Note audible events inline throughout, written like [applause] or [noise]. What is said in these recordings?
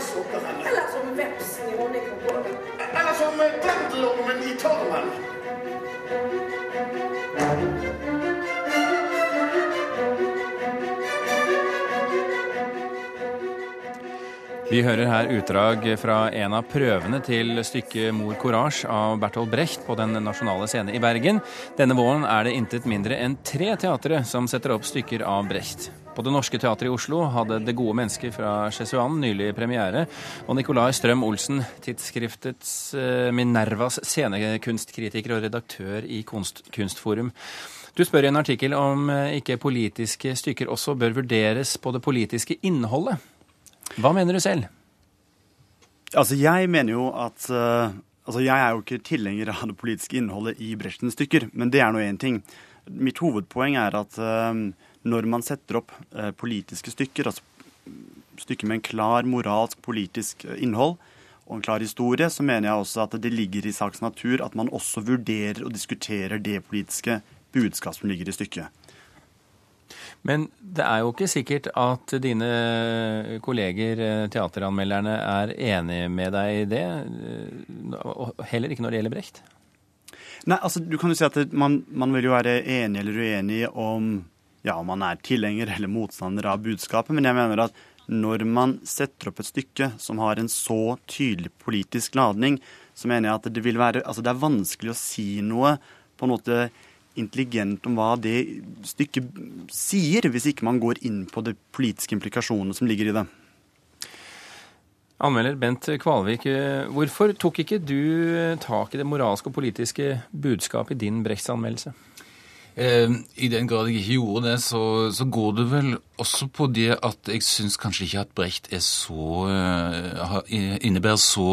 sukkerhenne. Eller som vepsen i honningkonkurren. Eller som dandelormen i tarmen. Vi hører her utdrag fra en av prøvene til stykket 'Mor Courage' av Bertolt Brecht på Den nasjonale scene i Bergen. Denne våren er det intet mindre enn tre teatre som setter opp stykker av Brecht. På Det Norske Teatret i Oslo hadde 'Det gode mennesket' fra Chesuan nylig premiere, og Nicolai Strøm Olsen, tidsskriftets eh, Minervas scenekunstkritiker og redaktør i Kunst, Kunstforum. Du spør i en artikkel om eh, ikke politiske stykker også bør vurderes på det politiske innholdet. Hva mener du selv? Altså, jeg mener jo at uh, Altså, jeg er jo ikke tilhenger av det politiske innholdet i Brechtens stykker, men det er nå én ting. Mitt hovedpoeng er at uh, når man setter opp uh, politiske stykker, altså stykker med en klar moralsk politisk innhold og en klar historie, så mener jeg også at det ligger i saks natur at man også vurderer og diskuterer det politiske budskap som ligger i stykket. Men det er jo ikke sikkert at dine kolleger, eh, teateranmelderne, er enig med deg i det. og Heller ikke når det gjelder Brecht. Nei, altså du kan jo si at man, man, vil jo være enig eller uenig om ja, om man er tilhenger eller motstander av budskapet, men jeg mener at når man setter opp et stykke som har en så tydelig politisk ladning, så mener jeg at det vil være Altså det er vanskelig å si noe på en måte intelligent om hva det stykket sier, hvis ikke man går inn på de politiske implikasjonene som ligger i det. Anmelder Bent Kvalvik, hvorfor tok ikke du tak i det moralske og politiske budskapet i din Brechts-anmeldelse? Eh, I den grad jeg ikke gjorde det, så, så, går det vel også på det at jeg syns kanskje ikke at Brecht er så uh, innebærer så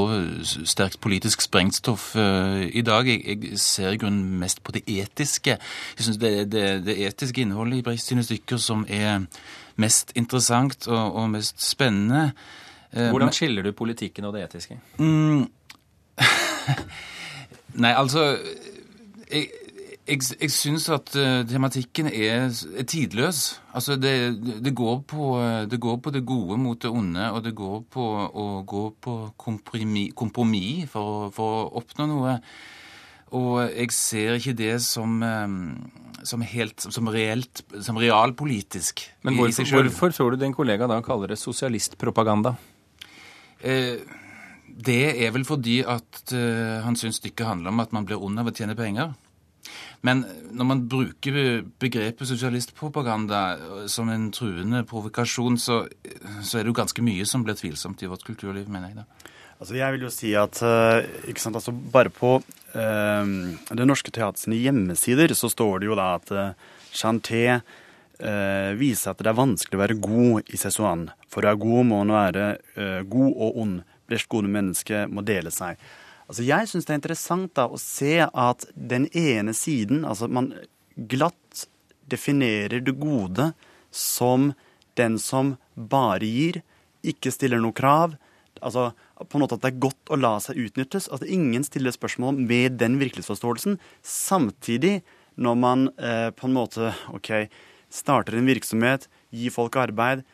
sterkt politisk sprengstoff uh, i dag. Jeg, jeg ser i grunnen mest på det etiske. Jeg syns det er det, det, etiske innholdet i Brechts sine stykker som er mest interessant og, og mest spennende. Hvordan skiller du politikken og det etiske? Mm, [laughs] Nei, altså jeg, jeg, jeg syns at uh, tematikken er, er, tidløs. Altså, det, det, går på, det, går på, det gode mot det onde, og det går på å gå på kompromiss for, for, å oppnå noe. Og jeg ser ikke det som, um, som helt som reelt, som realpolitisk. Men hvorfor, hvorfor tror du din kollega da kaller det sosialistpropaganda? Uh, det er vel fordi at uh, han syns stykket handler om at man blir ond av å tjene penger. Men når man bruker begrepet sosialistpropaganda som en truende provokasjon, så, så, er det jo ganske mye som blir tvilsomt i vårt kulturliv, mener jeg da. Altså jeg vil jo si at eh, ikke sant, altså bare på uh, Det Norske Teaters hjemmesider så står det jo da at Chanté uh, viser at det er vanskelig å være god i Cézanne. For å være god må man være uh, god og ond. blest gode menneske må dele seg. Altså Jeg syns det er interessant da å se at den ene siden, altså man glatt definerer det gode som den som bare gir, ikke stiller noe krav. Altså på en måte at det er godt å la seg utnyttes. At ingen stiller spørsmål med den virkelighetsforståelsen. Samtidig, når man eh, på en måte OK, starter en virksomhet, gir folk arbeid,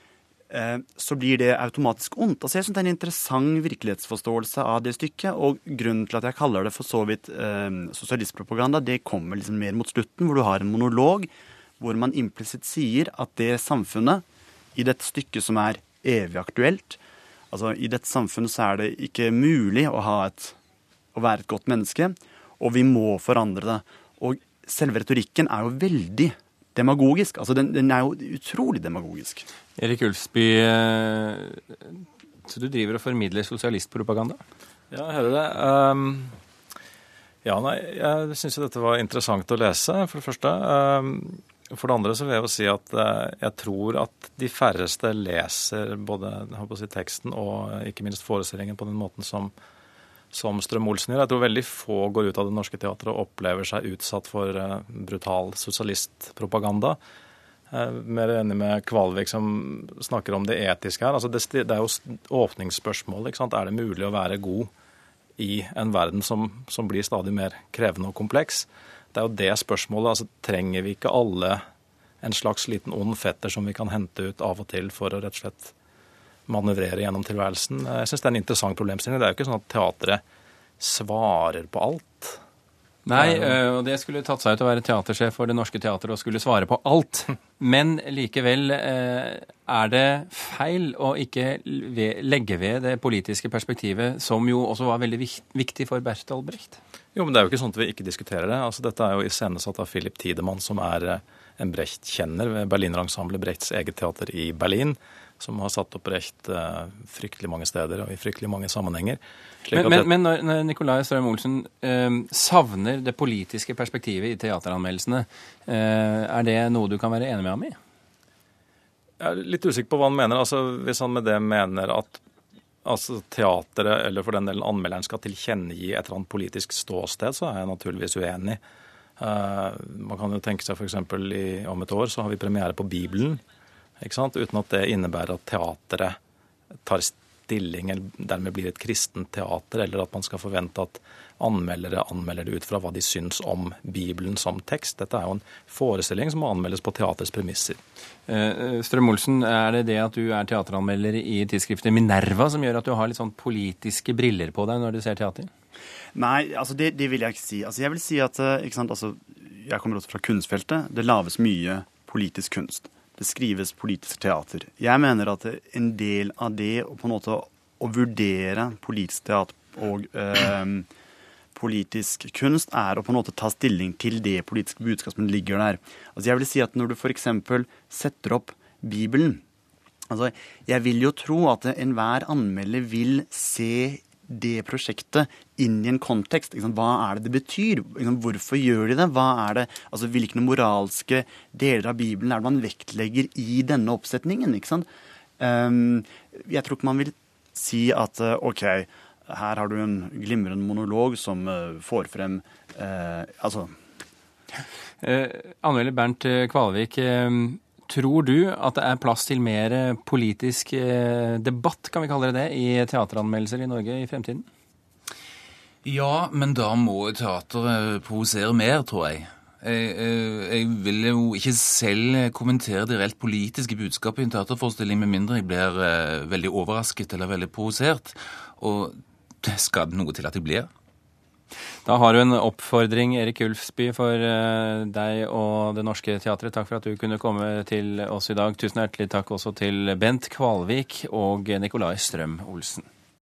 så blir det automatisk ondt. Altså, jeg synes det er en interessant virkelighetsforståelse av det stykket. Og grunnen til at jeg kaller det for så vidt eh, sosialistpropaganda, det kommer liksom mer mot slutten, hvor du har en monolog hvor man implisitt sier at det samfunnet, i dette stykket som er evig aktuelt Altså, i dette samfunnet så er det ikke mulig å, et, å være et godt menneske, og vi må forandre det. Og selve retorikken er jo veldig demagogisk. Altså, den, den er jo utrolig demagogisk. Erik Ulfsby, eh, så du driver og formidler sosialistpropaganda? Ja, jeg hører det. Um, ja, nei, jeg syns jo dette var interessant å lese, for det første. Um, for det andre så vil jeg jo si at uh, jeg tror at de færreste leser både si, teksten og ikke minst forestillingen på den måten som, som Strøm-Olsen gjør. Jeg tror veldig få går ut av Det Norske Teatret og opplever seg utsatt for uh, brutal sosialistpropaganda. Er mer enig med Kvalvik som snakker om det etiske her. Altså det, er jo åpningsspørsmål. ikke sant? Er det mulig å være god i en verden som, som, blir stadig mer krevende og kompleks? Det er jo det spørsmålet. altså Trenger vi ikke alle en slags liten ond fetter som vi kan hente ut av og til for å rett og slett manøvrere gjennom tilværelsen. Jeg syns det er en interessant problemstilling. Det er jo ikke sånn at teatret svarer på alt. Nei, øh, og det skulle tatt seg ut å være teatersjef for Det Norske Teatret og skulle svare på alt. [laughs] Men likevel øh, er det feil å ikke legge ved det politiske perspektivet, som jo også var veldig viktig for Bertolt Brecht. Jo, men det er jo ikke sånn at vi ikke diskuterer det. Altså, dette er jo iscenesatt av Philip Tidemann, som er eh, en Brecht-kjenner ved Berlinerensemblet Brechts eget teater i Berlin, som har satt opp Brecht eh, fryktelig mange steder og i fryktelig mange sammenhenger. Men, det- men når, Nicolai Strøm Olsen eh, savner det politiske perspektivet i teateranmeldelsene, eh, er det noe du kan være enig med ham i? Jeg er litt usikker på hva han mener. Altså, hvis han med det mener at altså, teateret, eller for den delen anmelderen, skal tilkjennegi et eller annet politisk ståsted, så er jeg naturligvis uenig. Uh, man kan jo tenke seg f.eks. om et år så har vi premiere på Bibelen? Uten at det innebærer at teateret tar stilling, eller dermed blir et kristent teater, eller at man skal forvente at anmeldere anmelder det ut fra hva de syns om Bibelen som tekst. Dette er jo en forestilling som må anmeldes på teaterets premisser. Eh, Strøm-Olsen, er det det at du er teateranmelder i tidsskriftet Minerva som gjør at du har litt sånn politiske briller på deg når du ser teater? Nei, altså det, det vil jeg ikke si. Altså jeg vil si at eh, ikke sant, altså, Jeg kommer også fra kunstfeltet. Det lages mye politisk kunst. Det skrives politisk teater. Jeg mener at en del av det på en måte å vurdere politisk teater og eh, politisk kunst er å på en måte ta stilling til det politiske budskapet som ligger der. Altså jeg vil si at Når du f.eks. setter opp Bibelen altså Jeg vil jo tro at enhver anmelder vil se det prosjektet inn i en kontekst. Hva er det det betyr? Hvorfor gjør de det? Hva er det, altså Hvilke moralske deler av Bibelen er det man vektlegger i denne oppsetningen? Ehm, jeg tror ikke man vil si at eh, OK, her har du en glimrende monolog som eh, får frem eh, Altså Eh, Anmelder Bernt Kvalvik, eh, tror du at det er plass til mer politisk eh, debatt, kan vi kalle det det, i teateranmeldelser i Norge i fremtiden? Ja, men da må teateret provosere mer, tror jeg. Jeg, eh, jeg vil jo ikke selv kommentere det reelt politiske budskapet i en teaterforestilling, med mindre jeg blir eh, veldig overrasket eller veldig provosert. Og det skal noe til at jeg blir. Da har du en oppfordring, Erik Ulfsby, for eh, deg og Det Norske Teatret. Takk for at du kunne komme til oss i dag. Tusen hjertelig takk også til Bent Kvalvik og Nikolai Strøm Olsen.